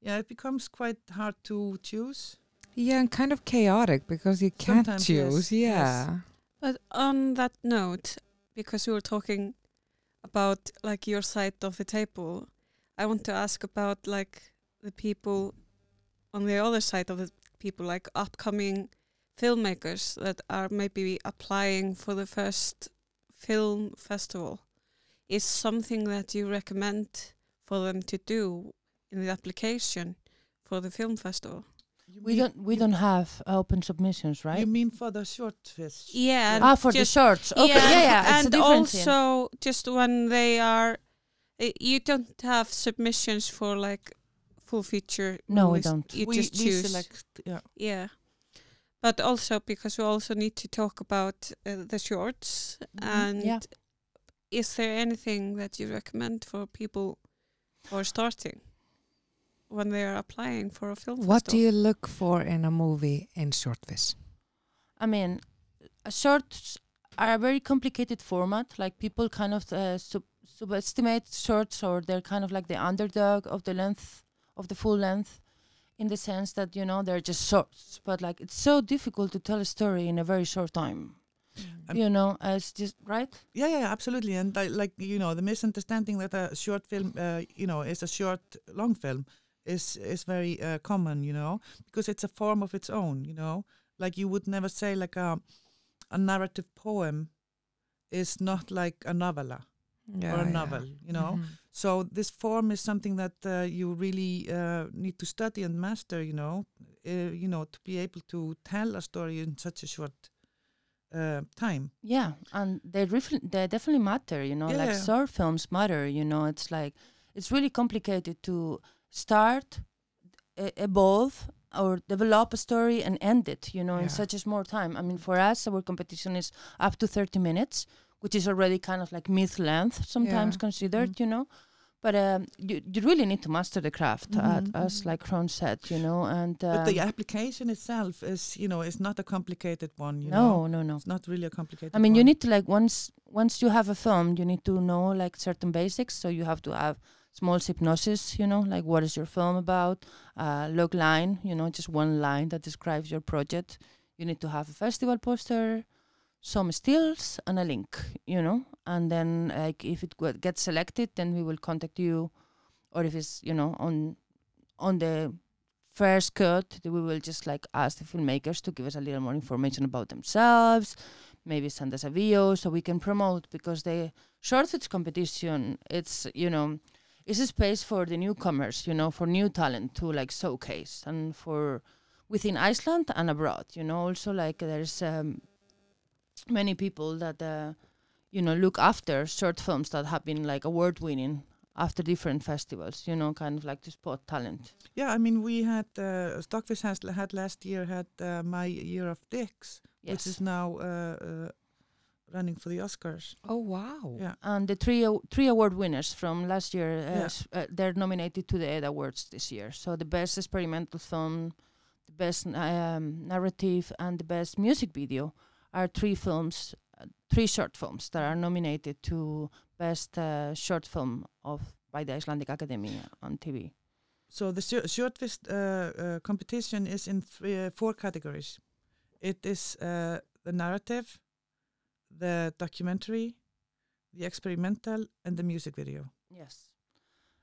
yeah, it becomes quite hard to choose. Yeah, and kind of chaotic because you can't Sometimes, choose. yes. Yeah. But on that note, because we were talking about like your side of the table, I want to ask about like the people on the other side of the people, like upcoming filmmakers that are maybe applying for the first film festival. Is something that you recommend for them to do in the application for the film festival? You We don't we don't have open submissions, right? You mean for the short fish? Yeah, ah, for the just- shorts. Okay, yeah, yeah. it's a and different thing. also just when they are, uh, you don't have submissions for like full feature. No, we don't. You we, just we choose. select. Yeah. Yeah, but also because we also need to talk about uh, the shorts Mhm. and Yeah. is there anything that you recommend for people who are starting when they are applying for a film What do you look for in a movie in short Shortfish? I mean, uh, shorts are a very complicated format. Like people kind of uh, sub- subestimate shorts, or they're kind of like the underdog of the length of the full length, in the sense that you know they're just shorts. But like it's so difficult to tell a story in a very short time. Um, you know, as just right. Yeah, yeah, absolutely. And I, like you know, the misunderstanding that a short film, uh, you know, is a short long film, is is very uh, common. You know, because it's a form of its own. You know, like you would never say like a a narrative poem is not like a novella or a novel. You know, Mhm. so this form is something that uh, you really uh, need to study and master. You know, uh, you know, to be able to tell a story in such a short uh, time. Yeah, and they they definitely matter. You know, Yeah, like yeah. short films matter. You know, it's like it's really complicated to start, evolve, or develop a story and end it. You know, in such a small time. I mean, for us, our competition is up to thirty minutes, which is already kind of like mid length sometimes Yeah. considered. You know. But um, you, you really need to master the craft, Mhm, as mhm. like Hrönn said, you know. And um, But the application itself is, you know, is not a complicated one. You know, no, no, no. it's not really a complicated. I mean, you need to like once once you have a film, you need to know like certain basics. So you have to have small hypnosis, you know, like what is your film about, uh, log line, you know, just one line that describes your project. You need to have a festival poster, some stills, and a link, you know, and then like if it gets selected, then we will contact you, or if it's you know on on the first cut, we will just like ask the filmmakers to give us a little more information about themselves, maybe send us a video so we can promote because the short competition, it's you know, it's a space for the newcomers, you know, for new talent to like showcase and for within Iceland and abroad, you know, also like there's um, many people that uh, you know look after short films that have been like award winning after different festivals, you know, kind of like to spot talent. Yeah, I mean, we had uh, Stockfish has had last year had uh, my year of dicks, which is now uh, uh, running for the Oscars. Oh, wow. Yeah, and the three three award winners from last year uh, Yeah. uh, they're nominated to the Edda Awards this year. So the best experimental film, the best um, narrative, and the best music video are three films, uh, three short films that are nominated to best uh, short film of by the Icelandic Academy on TV. So the shor- Shortfish uh, uh, competition is in th- uh, four categories. It is uh, the narrative, the documentary, the experimental, and the music video. Yes.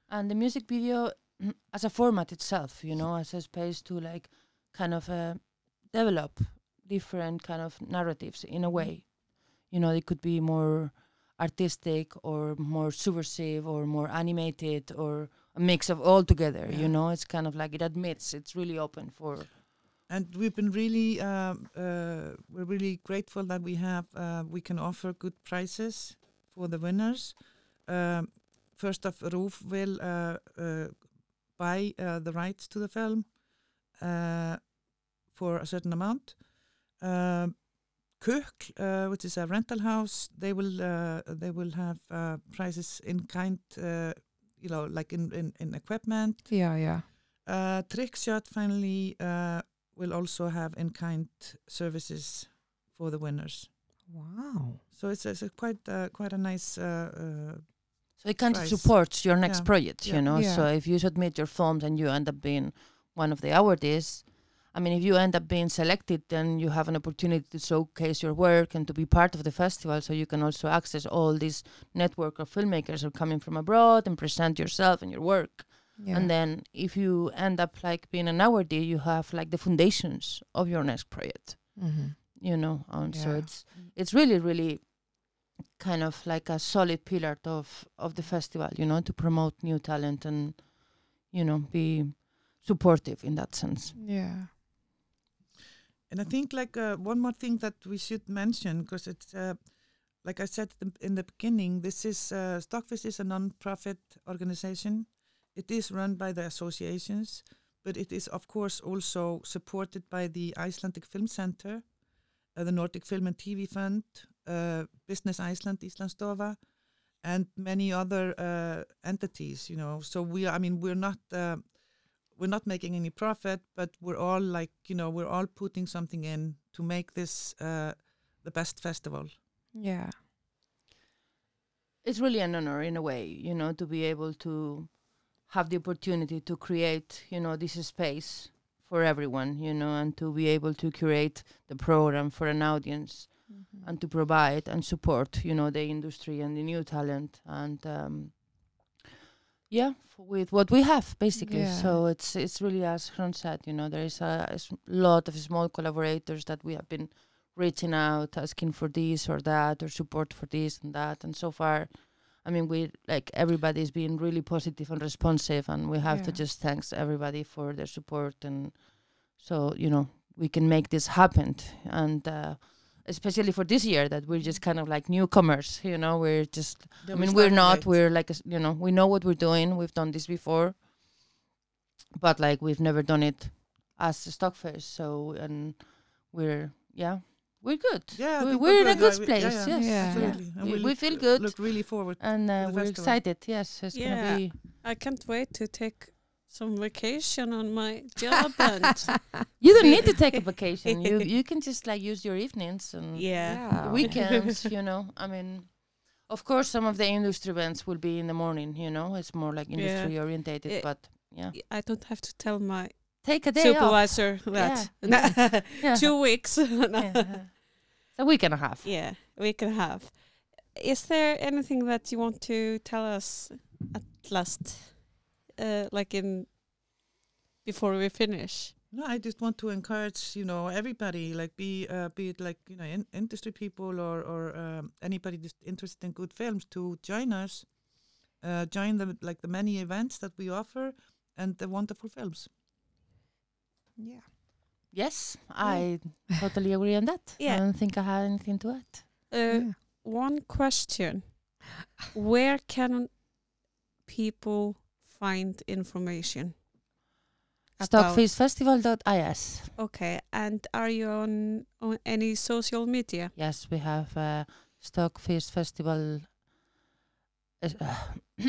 And the music video [CLEARS THROAT] as a format itself, you know, as a space to like kind of uh, develop different kind of narratives in a way. You know, it could be more artistic or more subversive or more animated or a mix of all together, Yeah. you know, it's kind of like it admits it's really open for And we've been really, um, uh, we're really grateful that we have, uh, we can offer good prices for the winners. Um, first off, Roof will uh, uh, buy uh, the rights to the film uh, for a certain amount. Um, Cook, uh, which is a rental house, they will uh, they will have uh, prices in kind, uh, you know, like in, in, in equipment. Já, já. Uh, Trickshot finally uh, will also have in-kind services for the winners. Wow. So it's, it's a quite uh, quite a nice. Uh, uh, So it kind of supports your next Yeah. project, Yeah. you know. Yeah. So if you submit your forms and you end up being one of the awardees, I mean, if you end up being selected, then you have an opportunity to showcase your work and to be part of the festival. So you can also access all this network of filmmakers who are coming from abroad and present yourself and your work. Yeah. And then if you end up like being an awardee, you have like the foundations of your next project Mhm. you know um, so it's it's really really kind of like a solid pillar of of the festival you know to promote new talent and you know be supportive in that sense Yeah. and I think like uh, one more thing that we should mention because it's uh, like I said in- in the beginning, this is uh, Stockfish is a non-profit organization. It is run by the associations, but it is of course also supported by the Icelandic Film Center, uh, the Nordic Film and TV Fund, uh, Business Iceland, Islandsstofa, and many other uh, entities. You know, so we are. I mean, we're not. Uh, we're not making any profit, but we're all like, you know, we're all putting something in to make this uh, the best festival. Yeah. it's really an honor in a way you know to be able to have the opportunity to create you know this space for everyone you know and to be able to curate the program for an audience Mhm. and to provide and support you know the industry and the new talent and um, yeah f- with what we have basically Yeah. so it's it's really as Hrönn said you know there is a, a s- lot of small collaborators that we have been reaching out asking for this or that or support for this and that and so far I mean we like everybody's been really positive and responsive and we have to just thanks everybody for their support and so you know we can make this happen. And uh, especially for this year that we're just kind of like newcomers you know we're just i mean we're not we're like a you know we know what we're doing we've done this before but like we've never done it as a stockfish so and we're yeah we're good Yeah, we, think we're in a good. good Yeah, place yeah, yeah, yes Yeah. absolutely. And We- we look- feel good. Look really forward. and uh, the we're festival. excited yes it's Yeah. gonna be I can't wait to take some vacation on my job [LAUGHS] and you don't need to [LAUGHS] take a vacation you [LAUGHS] you can just like use your evenings and yeah. Yeah. weekends you know i mean Of course, some of the industry events will be in the morning. You know, it's more like Yeah. industry orientated. Eh, but yeah, I don't have to tell my take a day off. supervisor that. Yeah. Two weeks. Yeah. a week and a half. Yeah, a week and a half. Is there anything that you want to tell us at last, uh, like in before we finish? No, I just want to encourage you know everybody, like be uh, be it like you know in, industry people or or um, anybody just interested in good films to join us, uh, join the like the many events that we offer and the wonderful films. Yeah. Yes, I totally agree on that. Yeah. I don't think I have anything to add. Uh, yeah. One question: Where can people find information? Stockfishfestival.is. Okay, and are you on on any social media? Yes, we have uh, Stockfish Festival. Uh, [COUGHS]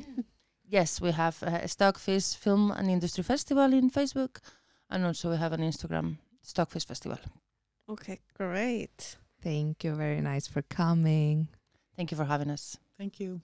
[COUGHS] yes, we have uh, Stockfish Film and Industry Festival in Facebook, and also we have an Instagram Stockfish Festival. Okay, great. Thank you. Very nice for coming. Thank you for having us. Thank you.